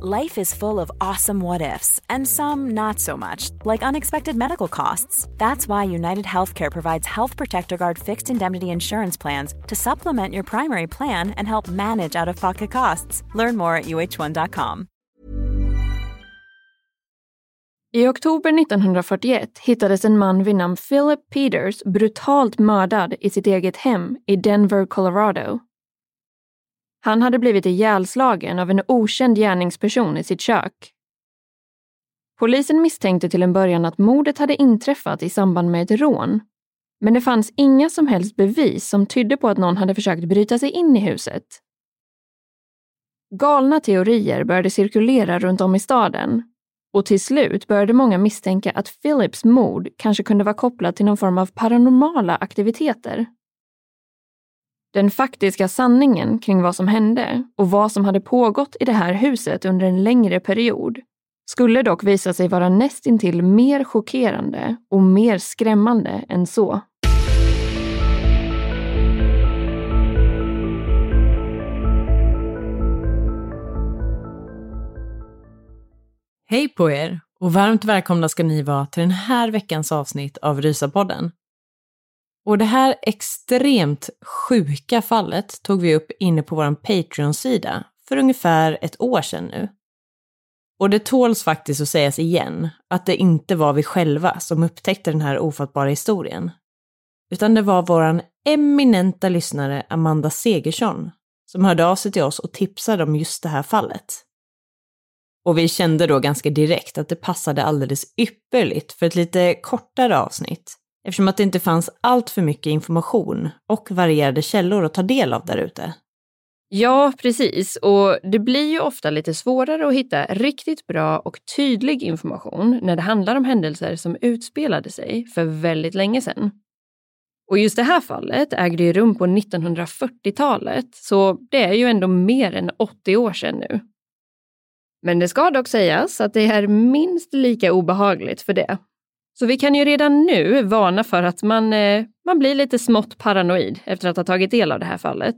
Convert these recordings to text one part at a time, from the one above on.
Life is full of awesome what ifs, and some not so much, like unexpected medical costs. That's why United Healthcare provides Health Protector Guard fixed indemnity insurance plans to supplement your primary plan and help manage out of pocket costs. Learn more at uh1.com. I oktober 1941 hittades en man vid namn Philip Peters brutalt mördad i sitt eget hem i Denver, Colorado. Han hade blivit ihjälslagen av en okänd gärningsperson i sitt kök. Polisen misstänkte till en början att mordet hade inträffat i samband med ett rån. Men det fanns inga som helst bevis som tydde på att någon hade försökt bryta sig in i huset. Galna teorier började cirkulera runt om i staden och till slut började många misstänka att Philips mord kanske kunde vara kopplat till någon form av paranormala aktiviteter. Den faktiska sanningen kring vad som hände och vad som hade pågått i det här huset under en längre period skulle dock visa sig vara nästintill mer chockerande och mer skrämmande än så. Hej på er och varmt välkomna ska ni vara till den här veckans avsnitt av Rysapodden. Och det här extremt sjuka fallet tog vi upp inne på vår Patreon-sida för ungefär ett år sedan nu. Och det tåls faktiskt att sägas igen att det inte var vi själva som upptäckte den här ofattbara historien. Utan det var vår eminenta lyssnare Amanda Segersson som hörde av sig till oss och tipsade om just det här fallet. Och vi kände då ganska direkt att det passade alldeles ypperligt för ett lite kortare avsnitt eftersom att det inte fanns allt för mycket information och varierade källor att ta del av därute. Ja, precis. Och det blir ju ofta lite svårare att hitta riktigt bra och tydlig information när det handlar om händelser som utspelade sig för väldigt länge sedan. Och just det här fallet ägde ju rum på 1940-talet, så det är ju ändå mer än 80 år sedan nu. Men det ska dock sägas att det är minst lika obehagligt för det. Så vi kan ju redan nu varna för att man, eh, man blir lite smått paranoid efter att ha tagit del av det här fallet.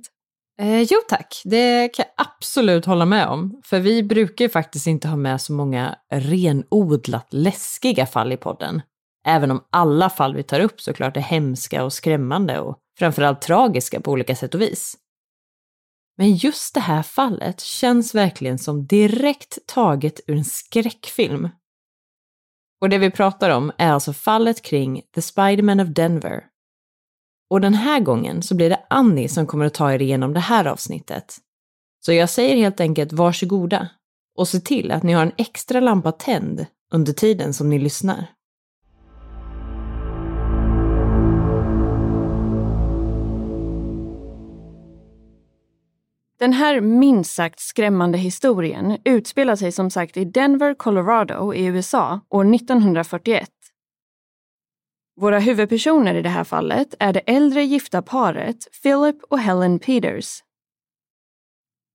Eh, jo tack, det kan jag absolut hålla med om. För vi brukar ju faktiskt inte ha med så många renodlat läskiga fall i podden. Även om alla fall vi tar upp såklart är hemska och skrämmande och framförallt tragiska på olika sätt och vis. Men just det här fallet känns verkligen som direkt taget ur en skräckfilm. Och det vi pratar om är alltså fallet kring The Spiderman of Denver. Och den här gången så blir det Annie som kommer att ta er igenom det här avsnittet. Så jag säger helt enkelt varsågoda och se till att ni har en extra lampa tänd under tiden som ni lyssnar. Den här minst sagt skrämmande historien utspelar sig som sagt i Denver, Colorado i USA år 1941. Våra huvudpersoner i det här fallet är det äldre gifta paret Philip och Helen Peters.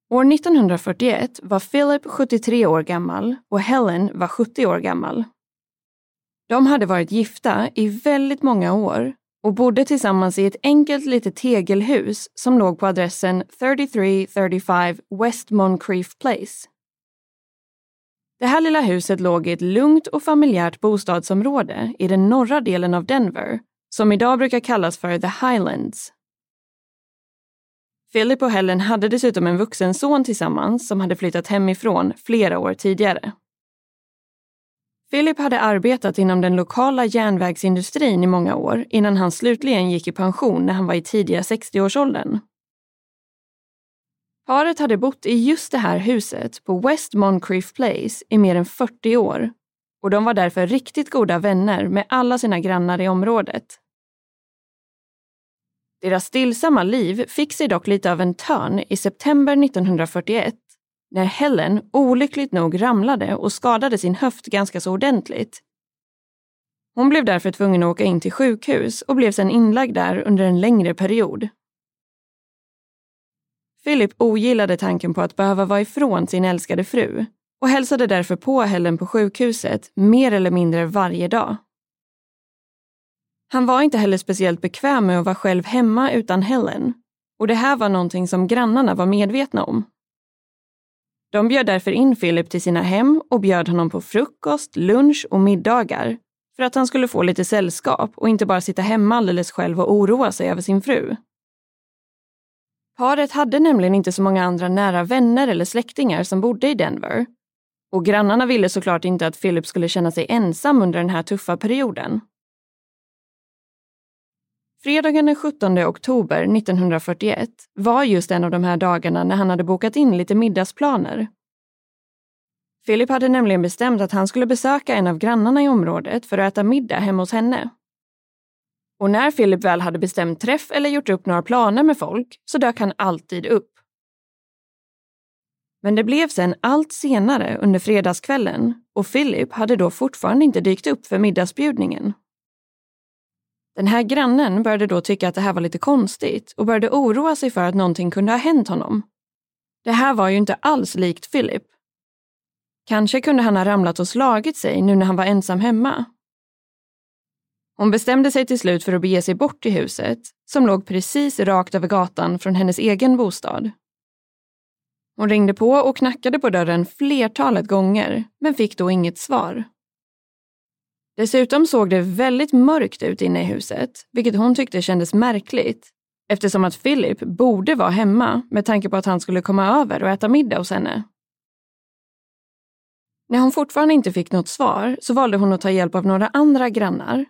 År 1941 var Philip 73 år gammal och Helen var 70 år gammal. De hade varit gifta i väldigt många år och bodde tillsammans i ett enkelt litet tegelhus som låg på adressen 3335 West Moncrief Place. Det här lilla huset låg i ett lugnt och familjärt bostadsområde i den norra delen av Denver, som idag brukar kallas för The Highlands. Philip och Helen hade dessutom en vuxen son tillsammans som hade flyttat hemifrån flera år tidigare. Philip hade arbetat inom den lokala järnvägsindustrin i många år innan han slutligen gick i pension när han var i tidiga 60-årsåldern. Paret hade bott i just det här huset på West Moncrief Place i mer än 40 år och de var därför riktigt goda vänner med alla sina grannar i området. Deras stillsamma liv fick sig dock lite av en törn i september 1941 när Helen olyckligt nog ramlade och skadade sin höft ganska så ordentligt. Hon blev därför tvungen att åka in till sjukhus och blev sedan inlagd där under en längre period. Philip ogillade tanken på att behöva vara ifrån sin älskade fru och hälsade därför på Helen på sjukhuset mer eller mindre varje dag. Han var inte heller speciellt bekväm med att vara själv hemma utan Helen och det här var någonting som grannarna var medvetna om. De bjöd därför in Philip till sina hem och bjöd honom på frukost, lunch och middagar för att han skulle få lite sällskap och inte bara sitta hemma alldeles själv och oroa sig över sin fru. Paret hade nämligen inte så många andra nära vänner eller släktingar som bodde i Denver. Och grannarna ville såklart inte att Philip skulle känna sig ensam under den här tuffa perioden. Fredagen den 17 oktober 1941 var just en av de här dagarna när han hade bokat in lite middagsplaner. Philip hade nämligen bestämt att han skulle besöka en av grannarna i området för att äta middag hemma hos henne. Och när Philip väl hade bestämt träff eller gjort upp några planer med folk så dök han alltid upp. Men det blev sen allt senare under fredagskvällen och Philip hade då fortfarande inte dykt upp för middagsbjudningen. Den här grannen började då tycka att det här var lite konstigt och började oroa sig för att någonting kunde ha hänt honom. Det här var ju inte alls likt Philip. Kanske kunde han ha ramlat och slagit sig nu när han var ensam hemma. Hon bestämde sig till slut för att bege sig bort till huset, som låg precis rakt över gatan från hennes egen bostad. Hon ringde på och knackade på dörren flertalet gånger, men fick då inget svar. Dessutom såg det väldigt mörkt ut inne i huset, vilket hon tyckte kändes märkligt eftersom att Philip borde vara hemma med tanke på att han skulle komma över och äta middag hos henne. När hon fortfarande inte fick något svar så valde hon att ta hjälp av några andra grannar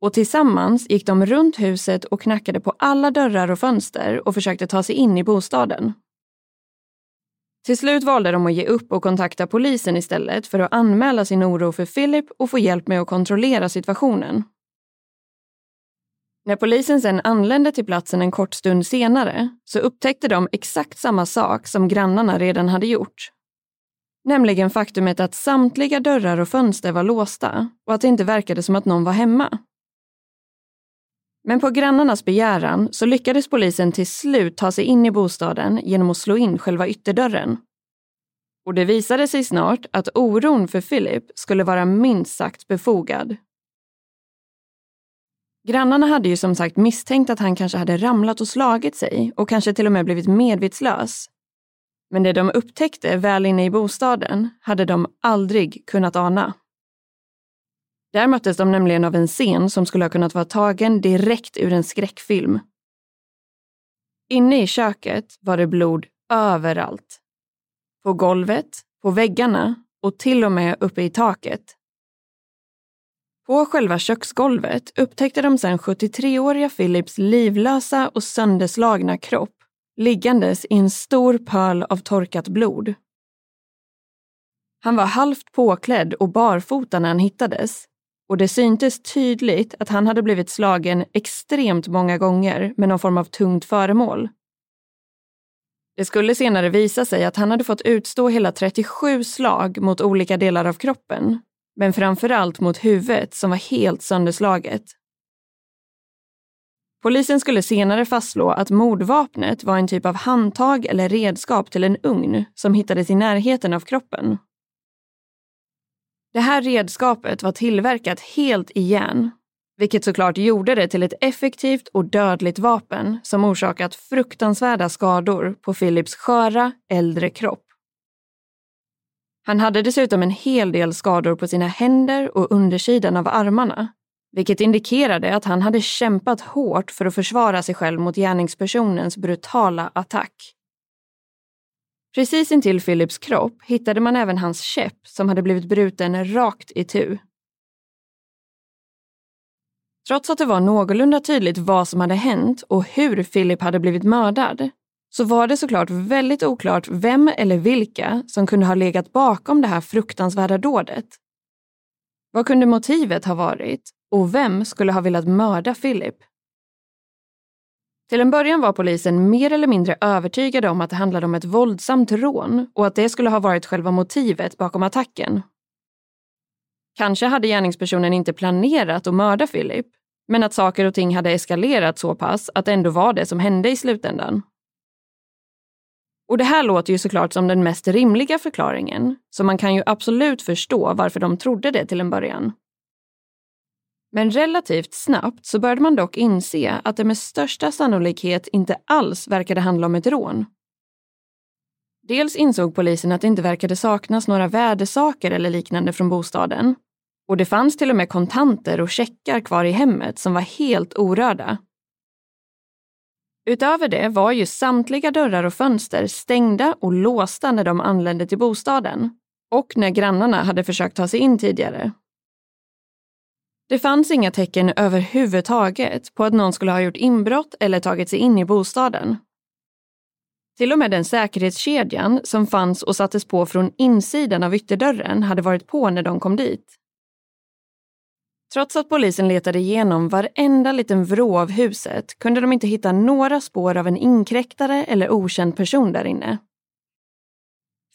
och tillsammans gick de runt huset och knackade på alla dörrar och fönster och försökte ta sig in i bostaden. Till slut valde de att ge upp och kontakta polisen istället för att anmäla sin oro för Philip och få hjälp med att kontrollera situationen. När polisen sen anlände till platsen en kort stund senare så upptäckte de exakt samma sak som grannarna redan hade gjort. Nämligen faktumet att samtliga dörrar och fönster var låsta och att det inte verkade som att någon var hemma. Men på grannarnas begäran så lyckades polisen till slut ta sig in i bostaden genom att slå in själva ytterdörren. Och det visade sig snart att oron för Philip skulle vara minst sagt befogad. Grannarna hade ju som sagt misstänkt att han kanske hade ramlat och slagit sig och kanske till och med blivit medvetslös. Men det de upptäckte väl inne i bostaden hade de aldrig kunnat ana. Där möttes de nämligen av en scen som skulle ha kunnat vara tagen direkt ur en skräckfilm. Inne i köket var det blod överallt. På golvet, på väggarna och till och med uppe i taket. På själva köksgolvet upptäckte de sedan 73-åriga Philips livlösa och sönderslagna kropp liggandes i en stor pöl av torkat blod. Han var halvt påklädd och barfota när han hittades och det syntes tydligt att han hade blivit slagen extremt många gånger med någon form av tungt föremål. Det skulle senare visa sig att han hade fått utstå hela 37 slag mot olika delar av kroppen, men framförallt mot huvudet som var helt sönderslaget. Polisen skulle senare fastslå att mordvapnet var en typ av handtag eller redskap till en ugn som hittades i närheten av kroppen. Det här redskapet var tillverkat helt i järn, vilket såklart gjorde det till ett effektivt och dödligt vapen som orsakat fruktansvärda skador på Philips sköra, äldre kropp. Han hade dessutom en hel del skador på sina händer och undersidan av armarna, vilket indikerade att han hade kämpat hårt för att försvara sig själv mot gärningspersonens brutala attack. Precis intill Philips kropp hittade man även hans käpp som hade blivit bruten rakt i tu. Trots att det var någorlunda tydligt vad som hade hänt och hur Philip hade blivit mördad så var det såklart väldigt oklart vem eller vilka som kunde ha legat bakom det här fruktansvärda dådet. Vad kunde motivet ha varit och vem skulle ha velat mörda Philip? Till en början var polisen mer eller mindre övertygade om att det handlade om ett våldsamt rån och att det skulle ha varit själva motivet bakom attacken. Kanske hade gärningspersonen inte planerat att mörda Philip, men att saker och ting hade eskalerat så pass att det ändå var det som hände i slutändan. Och det här låter ju såklart som den mest rimliga förklaringen, så man kan ju absolut förstå varför de trodde det till en början. Men relativt snabbt så började man dock inse att det med största sannolikhet inte alls verkade handla om ett rån. Dels insåg polisen att det inte verkade saknas några värdesaker eller liknande från bostaden. Och det fanns till och med kontanter och checkar kvar i hemmet som var helt orörda. Utöver det var ju samtliga dörrar och fönster stängda och låsta när de anlände till bostaden och när grannarna hade försökt ta sig in tidigare. Det fanns inga tecken överhuvudtaget på att någon skulle ha gjort inbrott eller tagit sig in i bostaden. Till och med den säkerhetskedjan som fanns och sattes på från insidan av ytterdörren hade varit på när de kom dit. Trots att polisen letade igenom varenda liten vrå av huset kunde de inte hitta några spår av en inkräktare eller okänd person där inne.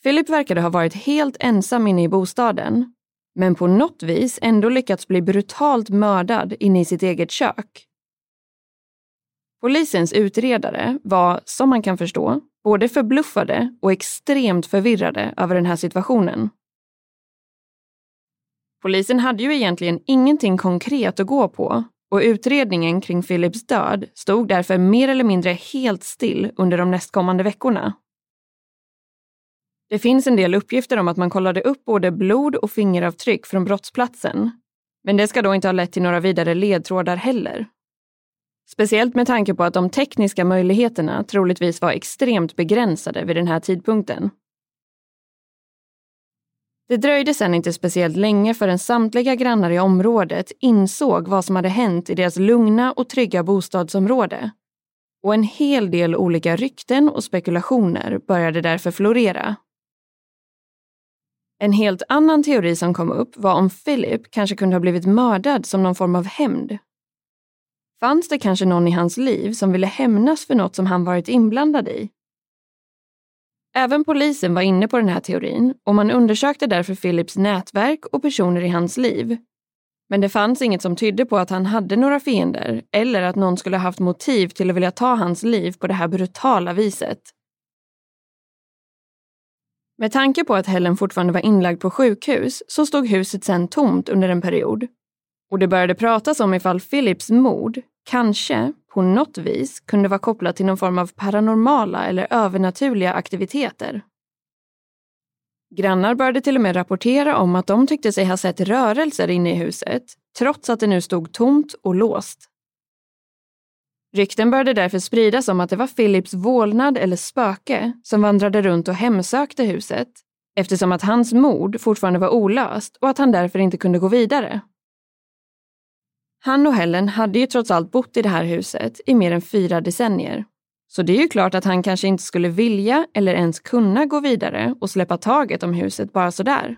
Philip verkade ha varit helt ensam inne i bostaden, men på något vis ändå lyckats bli brutalt mördad inne i sitt eget kök. Polisens utredare var, som man kan förstå, både förbluffade och extremt förvirrade över den här situationen. Polisen hade ju egentligen ingenting konkret att gå på och utredningen kring Philips död stod därför mer eller mindre helt still under de nästkommande veckorna. Det finns en del uppgifter om att man kollade upp både blod och fingeravtryck från brottsplatsen. Men det ska då inte ha lett till några vidare ledtrådar heller. Speciellt med tanke på att de tekniska möjligheterna troligtvis var extremt begränsade vid den här tidpunkten. Det dröjde sedan inte speciellt länge förrän samtliga grannar i området insåg vad som hade hänt i deras lugna och trygga bostadsområde. Och en hel del olika rykten och spekulationer började därför florera. En helt annan teori som kom upp var om Philip kanske kunde ha blivit mördad som någon form av hämnd. Fanns det kanske någon i hans liv som ville hämnas för något som han varit inblandad i? Även polisen var inne på den här teorin och man undersökte därför Philips nätverk och personer i hans liv. Men det fanns inget som tydde på att han hade några fiender eller att någon skulle haft motiv till att vilja ta hans liv på det här brutala viset. Med tanke på att Helen fortfarande var inlagd på sjukhus så stod huset sen tomt under en period. Och det började pratas om ifall Philips mord kanske på något vis kunde vara kopplat till någon form av paranormala eller övernaturliga aktiviteter. Grannar började till och med rapportera om att de tyckte sig ha sett rörelser inne i huset, trots att det nu stod tomt och låst. Rykten började därför spridas om att det var Philips vålnad eller spöke som vandrade runt och hemsökte huset, eftersom att hans mord fortfarande var olöst och att han därför inte kunde gå vidare. Han och Helen hade ju trots allt bott i det här huset i mer än fyra decennier. Så det är ju klart att han kanske inte skulle vilja eller ens kunna gå vidare och släppa taget om huset bara sådär.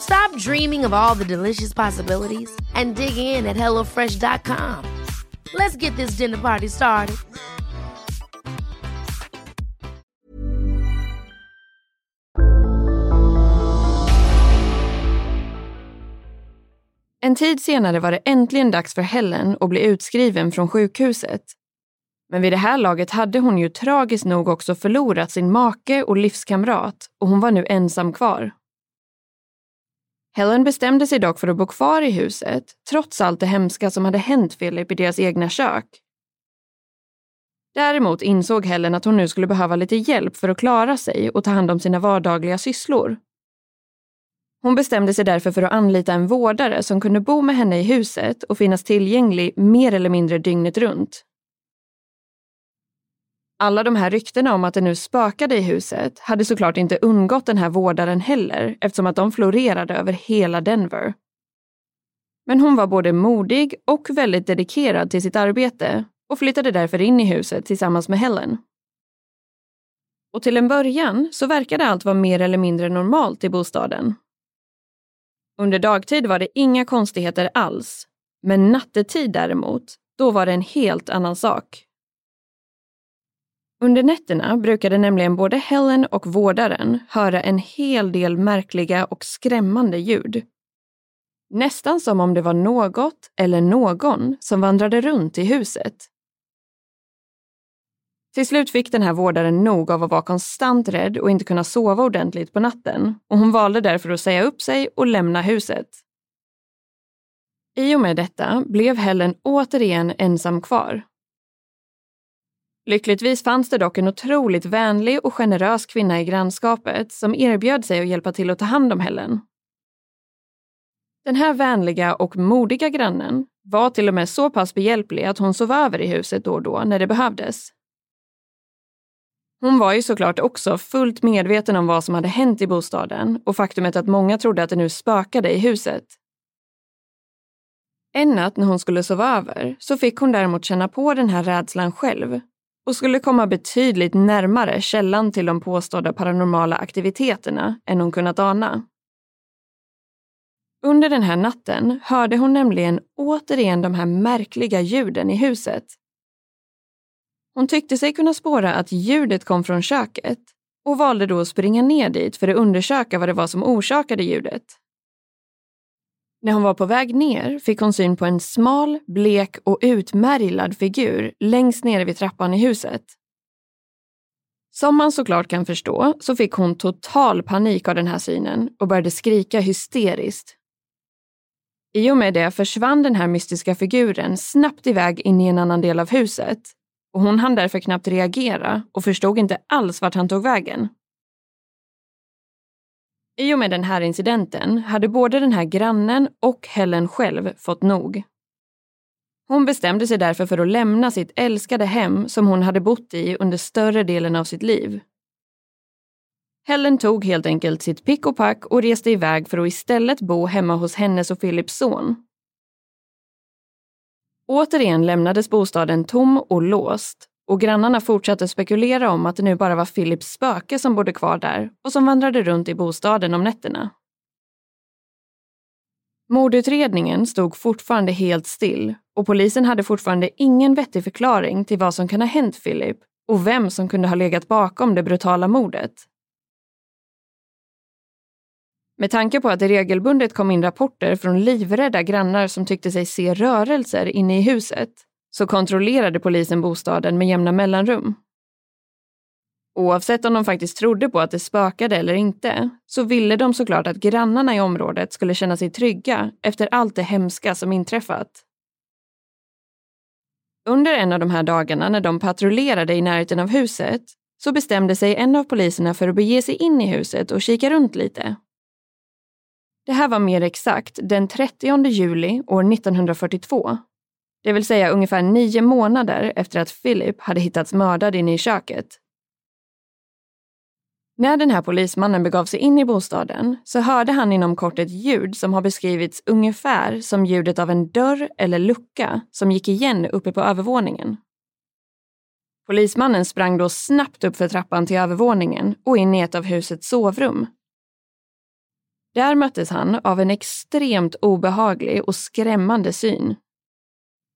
Stop dreaming of all the delicious possibilities and dig in at HelloFresh.com. Let's get this dinner party started. En tid senare var det äntligen dags för Helen att bli utskriven från sjukhuset. Men vid det här laget hade hon ju tragiskt nog också förlorat sin make och livskamrat och hon var nu ensam kvar. Helen bestämde sig dock för att bo kvar i huset, trots allt det hemska som hade hänt Philip i deras egna kök. Däremot insåg Helen att hon nu skulle behöva lite hjälp för att klara sig och ta hand om sina vardagliga sysslor. Hon bestämde sig därför för att anlita en vårdare som kunde bo med henne i huset och finnas tillgänglig mer eller mindre dygnet runt. Alla de här ryktena om att det nu spökade i huset hade såklart inte undgått den här vårdaren heller eftersom att de florerade över hela Denver. Men hon var både modig och väldigt dedikerad till sitt arbete och flyttade därför in i huset tillsammans med Helen. Och till en början så verkade allt vara mer eller mindre normalt i bostaden. Under dagtid var det inga konstigheter alls, men nattetid däremot, då var det en helt annan sak. Under nätterna brukade nämligen både Helen och vårdaren höra en hel del märkliga och skrämmande ljud. Nästan som om det var något eller någon som vandrade runt i huset. Till slut fick den här vårdaren nog av att vara konstant rädd och inte kunna sova ordentligt på natten och hon valde därför att säga upp sig och lämna huset. I och med detta blev Helen återigen ensam kvar. Lyckligtvis fanns det dock en otroligt vänlig och generös kvinna i grannskapet som erbjöd sig att hjälpa till att ta hand om Helen. Den här vänliga och modiga grannen var till och med så pass behjälplig att hon sov över i huset då och då när det behövdes. Hon var ju såklart också fullt medveten om vad som hade hänt i bostaden och faktumet att många trodde att det nu spökade i huset. En natt när hon skulle sova över så fick hon däremot känna på den här rädslan själv och skulle komma betydligt närmare källan till de påstådda paranormala aktiviteterna än hon kunnat ana. Under den här natten hörde hon nämligen återigen de här märkliga ljuden i huset. Hon tyckte sig kunna spåra att ljudet kom från köket och valde då att springa ner dit för att undersöka vad det var som orsakade ljudet. När hon var på väg ner fick hon syn på en smal, blek och utmärglad figur längst nere vid trappan i huset. Som man såklart kan förstå så fick hon total panik av den här synen och började skrika hysteriskt. I och med det försvann den här mystiska figuren snabbt iväg in i en annan del av huset och hon hann därför knappt reagera och förstod inte alls vart han tog vägen. I och med den här incidenten hade både den här grannen och Helen själv fått nog. Hon bestämde sig därför för att lämna sitt älskade hem som hon hade bott i under större delen av sitt liv. Helen tog helt enkelt sitt pick och pack och reste iväg för att istället bo hemma hos hennes och Philips son. Återigen lämnades bostaden tom och låst och grannarna fortsatte spekulera om att det nu bara var Philips spöke som bodde kvar där och som vandrade runt i bostaden om nätterna. Mordutredningen stod fortfarande helt still och polisen hade fortfarande ingen vettig förklaring till vad som kunde ha hänt Philip och vem som kunde ha legat bakom det brutala mordet. Med tanke på att det regelbundet kom in rapporter från livrädda grannar som tyckte sig se rörelser inne i huset så kontrollerade polisen bostaden med jämna mellanrum. Oavsett om de faktiskt trodde på att det spökade eller inte så ville de såklart att grannarna i området skulle känna sig trygga efter allt det hemska som inträffat. Under en av de här dagarna när de patrullerade i närheten av huset så bestämde sig en av poliserna för att bege sig in i huset och kika runt lite. Det här var mer exakt den 30 juli år 1942. Det vill säga ungefär nio månader efter att Philip hade hittats mördad inne i köket. När den här polismannen begav sig in i bostaden så hörde han inom kort ett ljud som har beskrivits ungefär som ljudet av en dörr eller lucka som gick igen uppe på övervåningen. Polismannen sprang då snabbt upp för trappan till övervåningen och in i ett av husets sovrum. Där möttes han av en extremt obehaglig och skrämmande syn.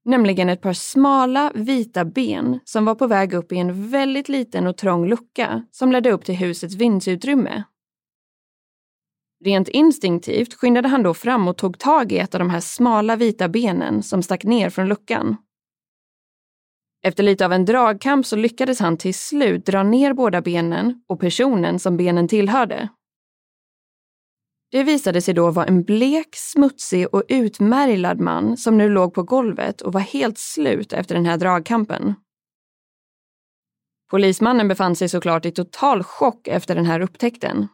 Nämligen ett par smala vita ben som var på väg upp i en väldigt liten och trång lucka som ledde upp till husets vindsutrymme. Rent instinktivt skyndade han då fram och tog tag i ett av de här smala vita benen som stack ner från luckan. Efter lite av en dragkamp så lyckades han till slut dra ner båda benen och personen som benen tillhörde. Det visade sig då vara en blek, smutsig och utmärglad man som nu låg på golvet och var helt slut efter den här dragkampen. Polismannen befann sig såklart i total chock efter den här upptäckten.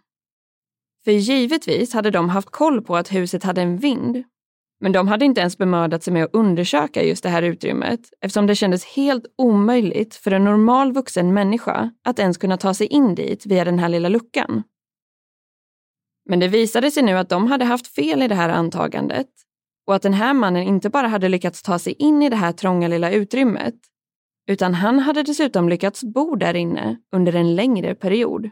För givetvis hade de haft koll på att huset hade en vind. Men de hade inte ens bemödat sig med att undersöka just det här utrymmet eftersom det kändes helt omöjligt för en normal vuxen människa att ens kunna ta sig in dit via den här lilla luckan. Men det visade sig nu att de hade haft fel i det här antagandet och att den här mannen inte bara hade lyckats ta sig in i det här trånga lilla utrymmet, utan han hade dessutom lyckats bo där inne under en längre period.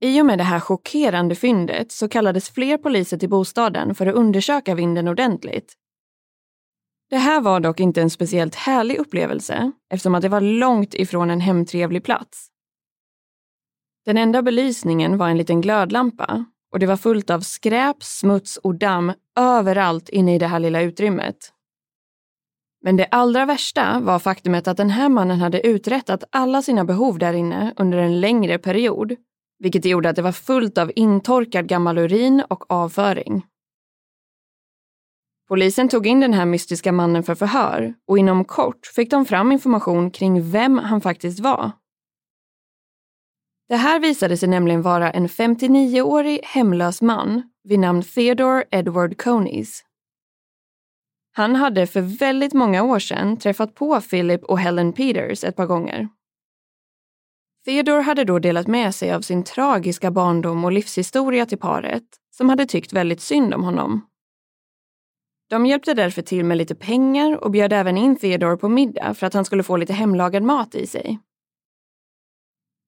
I och med det här chockerande fyndet så kallades fler poliser till bostaden för att undersöka vinden ordentligt. Det här var dock inte en speciellt härlig upplevelse eftersom att det var långt ifrån en hemtrevlig plats. Den enda belysningen var en liten glödlampa och det var fullt av skräp, smuts och damm överallt inne i det här lilla utrymmet. Men det allra värsta var faktumet att den här mannen hade uträttat alla sina behov där inne under en längre period, vilket gjorde att det var fullt av intorkad gammal urin och avföring. Polisen tog in den här mystiska mannen för förhör och inom kort fick de fram information kring vem han faktiskt var det här visade sig nämligen vara en 59-årig hemlös man vid namn Theodore Edward Coneys. Han hade för väldigt många år sedan träffat på Philip och Helen Peters ett par gånger. Theodore hade då delat med sig av sin tragiska barndom och livshistoria till paret, som hade tyckt väldigt synd om honom. De hjälpte därför till med lite pengar och bjöd även in Theodore på middag för att han skulle få lite hemlagad mat i sig.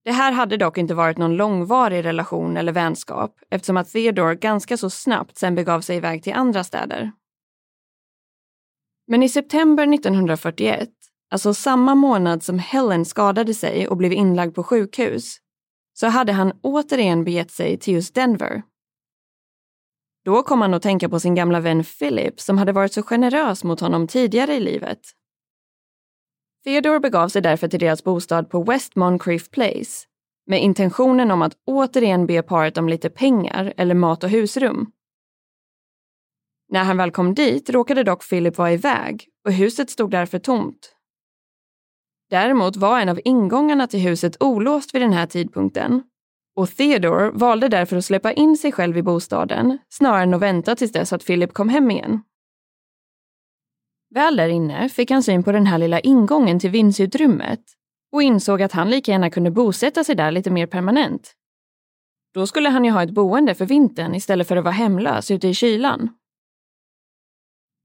Det här hade dock inte varit någon långvarig relation eller vänskap eftersom att Theodore ganska så snabbt sen begav sig iväg till andra städer. Men i september 1941, alltså samma månad som Helen skadade sig och blev inlagd på sjukhus, så hade han återigen begett sig till just Denver. Då kom han att tänka på sin gamla vän Philip som hade varit så generös mot honom tidigare i livet Theodore begav sig därför till deras bostad på West Moncrief Place med intentionen om att återigen be paret om lite pengar eller mat och husrum. När han väl kom dit råkade dock Philip vara iväg och huset stod därför tomt. Däremot var en av ingångarna till huset olåst vid den här tidpunkten och Theodore valde därför att släppa in sig själv i bostaden snarare än att vänta tills dess att Philip kom hem igen. Väl där inne fick han syn på den här lilla ingången till vindsutrymmet och insåg att han lika gärna kunde bosätta sig där lite mer permanent. Då skulle han ju ha ett boende för vintern istället för att vara hemlös ute i kylan.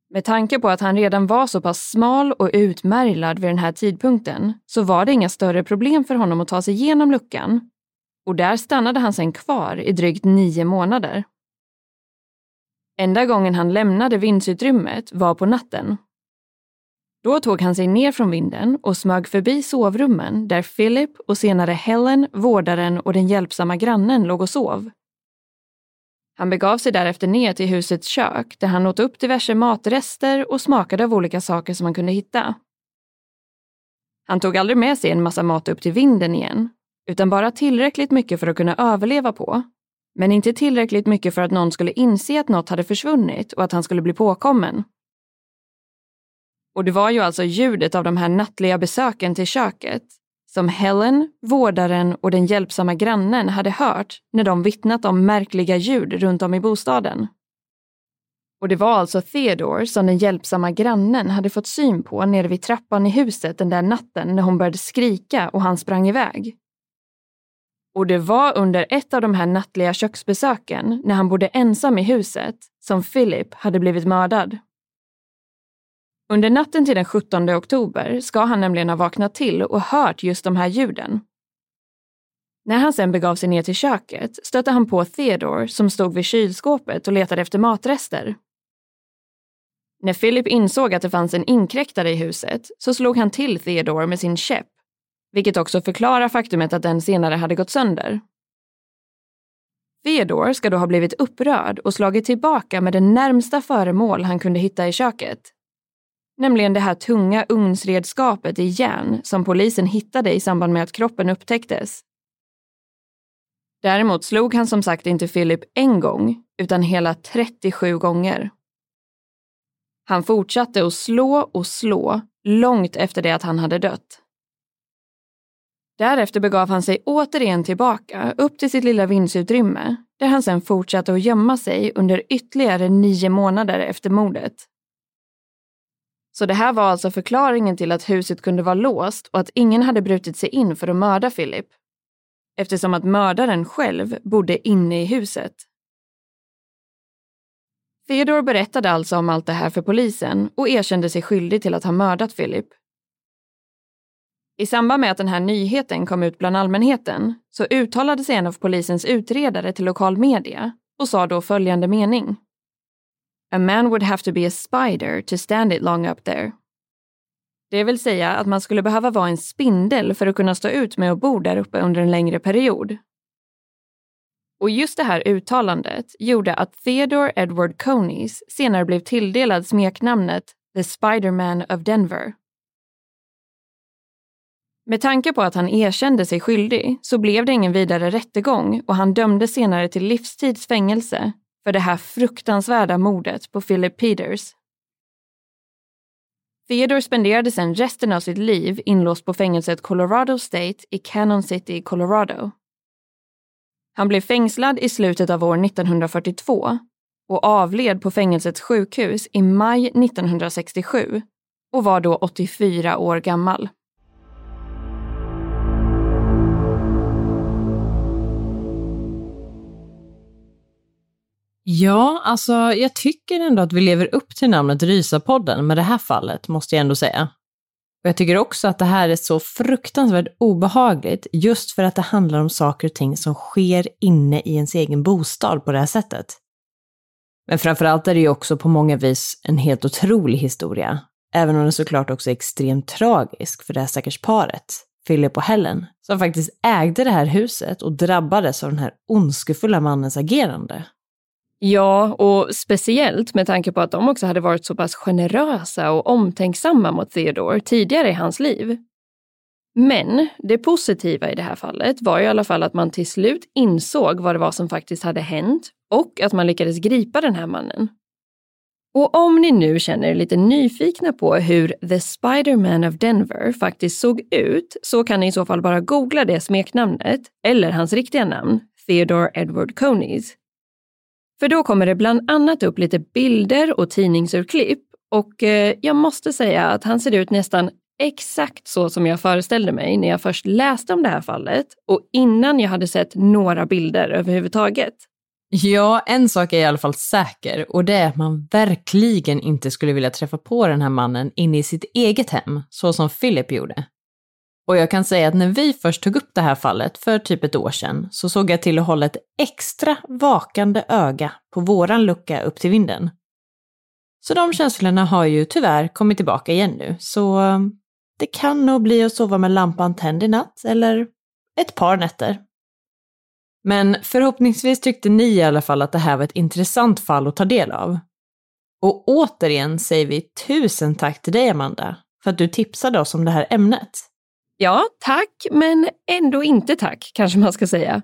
Med tanke på att han redan var så pass smal och utmärglad vid den här tidpunkten så var det inga större problem för honom att ta sig igenom luckan. Och där stannade han sen kvar i drygt nio månader. Enda gången han lämnade vindsutrymmet var på natten då tog han sig ner från vinden och smög förbi sovrummen där Philip och senare Helen, vårdaren och den hjälpsamma grannen låg och sov. Han begav sig därefter ner till husets kök där han åt upp diverse matrester och smakade av olika saker som han kunde hitta. Han tog aldrig med sig en massa mat upp till vinden igen, utan bara tillräckligt mycket för att kunna överleva på. Men inte tillräckligt mycket för att någon skulle inse att något hade försvunnit och att han skulle bli påkommen. Och det var ju alltså ljudet av de här nattliga besöken till köket som Helen, vårdaren och den hjälpsamma grannen hade hört när de vittnat om märkliga ljud runt om i bostaden. Och det var alltså Theodore som den hjälpsamma grannen hade fått syn på nere vid trappan i huset den där natten när hon började skrika och han sprang iväg. Och det var under ett av de här nattliga köksbesöken, när han bodde ensam i huset, som Philip hade blivit mördad. Under natten till den 17 oktober ska han nämligen ha vaknat till och hört just de här ljuden. När han sen begav sig ner till köket stötte han på Theodore som stod vid kylskåpet och letade efter matrester. När Philip insåg att det fanns en inkräktare i huset så slog han till Theodore med sin käpp, vilket också förklarar faktumet att den senare hade gått sönder. Theodore ska då ha blivit upprörd och slagit tillbaka med det närmsta föremål han kunde hitta i köket. Nämligen det här tunga ugnsredskapet i järn som polisen hittade i samband med att kroppen upptäcktes. Däremot slog han som sagt inte Philip en gång, utan hela 37 gånger. Han fortsatte att slå och slå långt efter det att han hade dött. Därefter begav han sig återigen tillbaka upp till sitt lilla vindsutrymme där han sedan fortsatte att gömma sig under ytterligare nio månader efter mordet. Så det här var alltså förklaringen till att huset kunde vara låst och att ingen hade brutit sig in för att mörda Philip. Eftersom att mördaren själv bodde inne i huset. Theodore berättade alltså om allt det här för polisen och erkände sig skyldig till att ha mördat Philip. I samband med att den här nyheten kom ut bland allmänheten så uttalade sig en av polisens utredare till lokal media och sa då följande mening. A man would have to be a spider to stand it long up there. Det vill säga att man skulle behöva vara en spindel för att kunna stå ut med att bo där uppe under en längre period. Och just det här uttalandet gjorde att Theodore Edward Coneys senare blev tilldelad smeknamnet The Spiderman of Denver. Med tanke på att han erkände sig skyldig så blev det ingen vidare rättegång och han dömdes senare till livstids fängelse för det här fruktansvärda mordet på Philip Peters. Theodore spenderade sedan resten av sitt liv inlåst på fängelset Colorado State i Cannon City, Colorado. Han blev fängslad i slutet av år 1942 och avled på fängelsets sjukhus i maj 1967 och var då 84 år gammal. Ja, alltså jag tycker ändå att vi lever upp till namnet Rysapodden med det här fallet, måste jag ändå säga. Och jag tycker också att det här är så fruktansvärt obehagligt just för att det handlar om saker och ting som sker inne i ens egen bostad på det här sättet. Men framförallt är det ju också på många vis en helt otrolig historia, även om den såklart också är extremt tragisk för det här stackars paret, Philip och Helen, som faktiskt ägde det här huset och drabbades av den här ondskefulla mannens agerande. Ja, och speciellt med tanke på att de också hade varit så pass generösa och omtänksamma mot Theodore tidigare i hans liv. Men det positiva i det här fallet var i alla fall att man till slut insåg vad det var som faktiskt hade hänt och att man lyckades gripa den här mannen. Och om ni nu känner er lite nyfikna på hur The Spider-Man of Denver faktiskt såg ut så kan ni i så fall bara googla det smeknamnet, eller hans riktiga namn, Theodore Edward Coneys, för då kommer det bland annat upp lite bilder och tidningsurklipp och eh, jag måste säga att han ser ut nästan exakt så som jag föreställde mig när jag först läste om det här fallet och innan jag hade sett några bilder överhuvudtaget. Ja, en sak är i alla fall säker och det är att man verkligen inte skulle vilja träffa på den här mannen inne i sitt eget hem, så som Philip gjorde. Och jag kan säga att när vi först tog upp det här fallet för typ ett år sedan så såg jag till att hålla ett extra vakande öga på våran lucka upp till vinden. Så de känslorna har ju tyvärr kommit tillbaka igen nu, så um, det kan nog bli att sova med lampan tänd i natt, eller ett par nätter. Men förhoppningsvis tyckte ni i alla fall att det här var ett intressant fall att ta del av. Och återigen säger vi tusen tack till dig Amanda, för att du tipsade oss om det här ämnet. Ja, tack, men ändå inte tack, kanske man ska säga.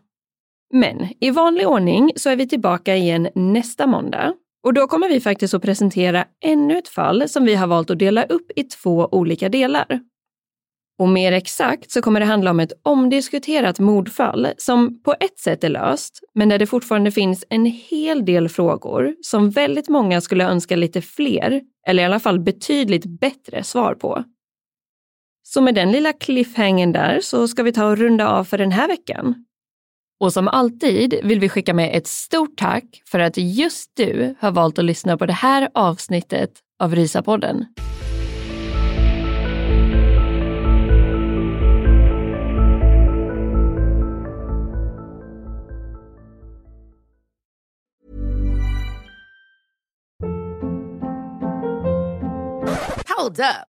Men i vanlig ordning så är vi tillbaka igen nästa måndag. Och då kommer vi faktiskt att presentera ännu ett fall som vi har valt att dela upp i två olika delar. Och mer exakt så kommer det handla om ett omdiskuterat mordfall som på ett sätt är löst, men där det fortfarande finns en hel del frågor som väldigt många skulle önska lite fler, eller i alla fall betydligt bättre svar på. Så med den lilla cliffhangen där så ska vi ta och runda av för den här veckan. Och som alltid vill vi skicka med ett stort tack för att just du har valt att lyssna på det här avsnittet av Rysapodden. Hold up.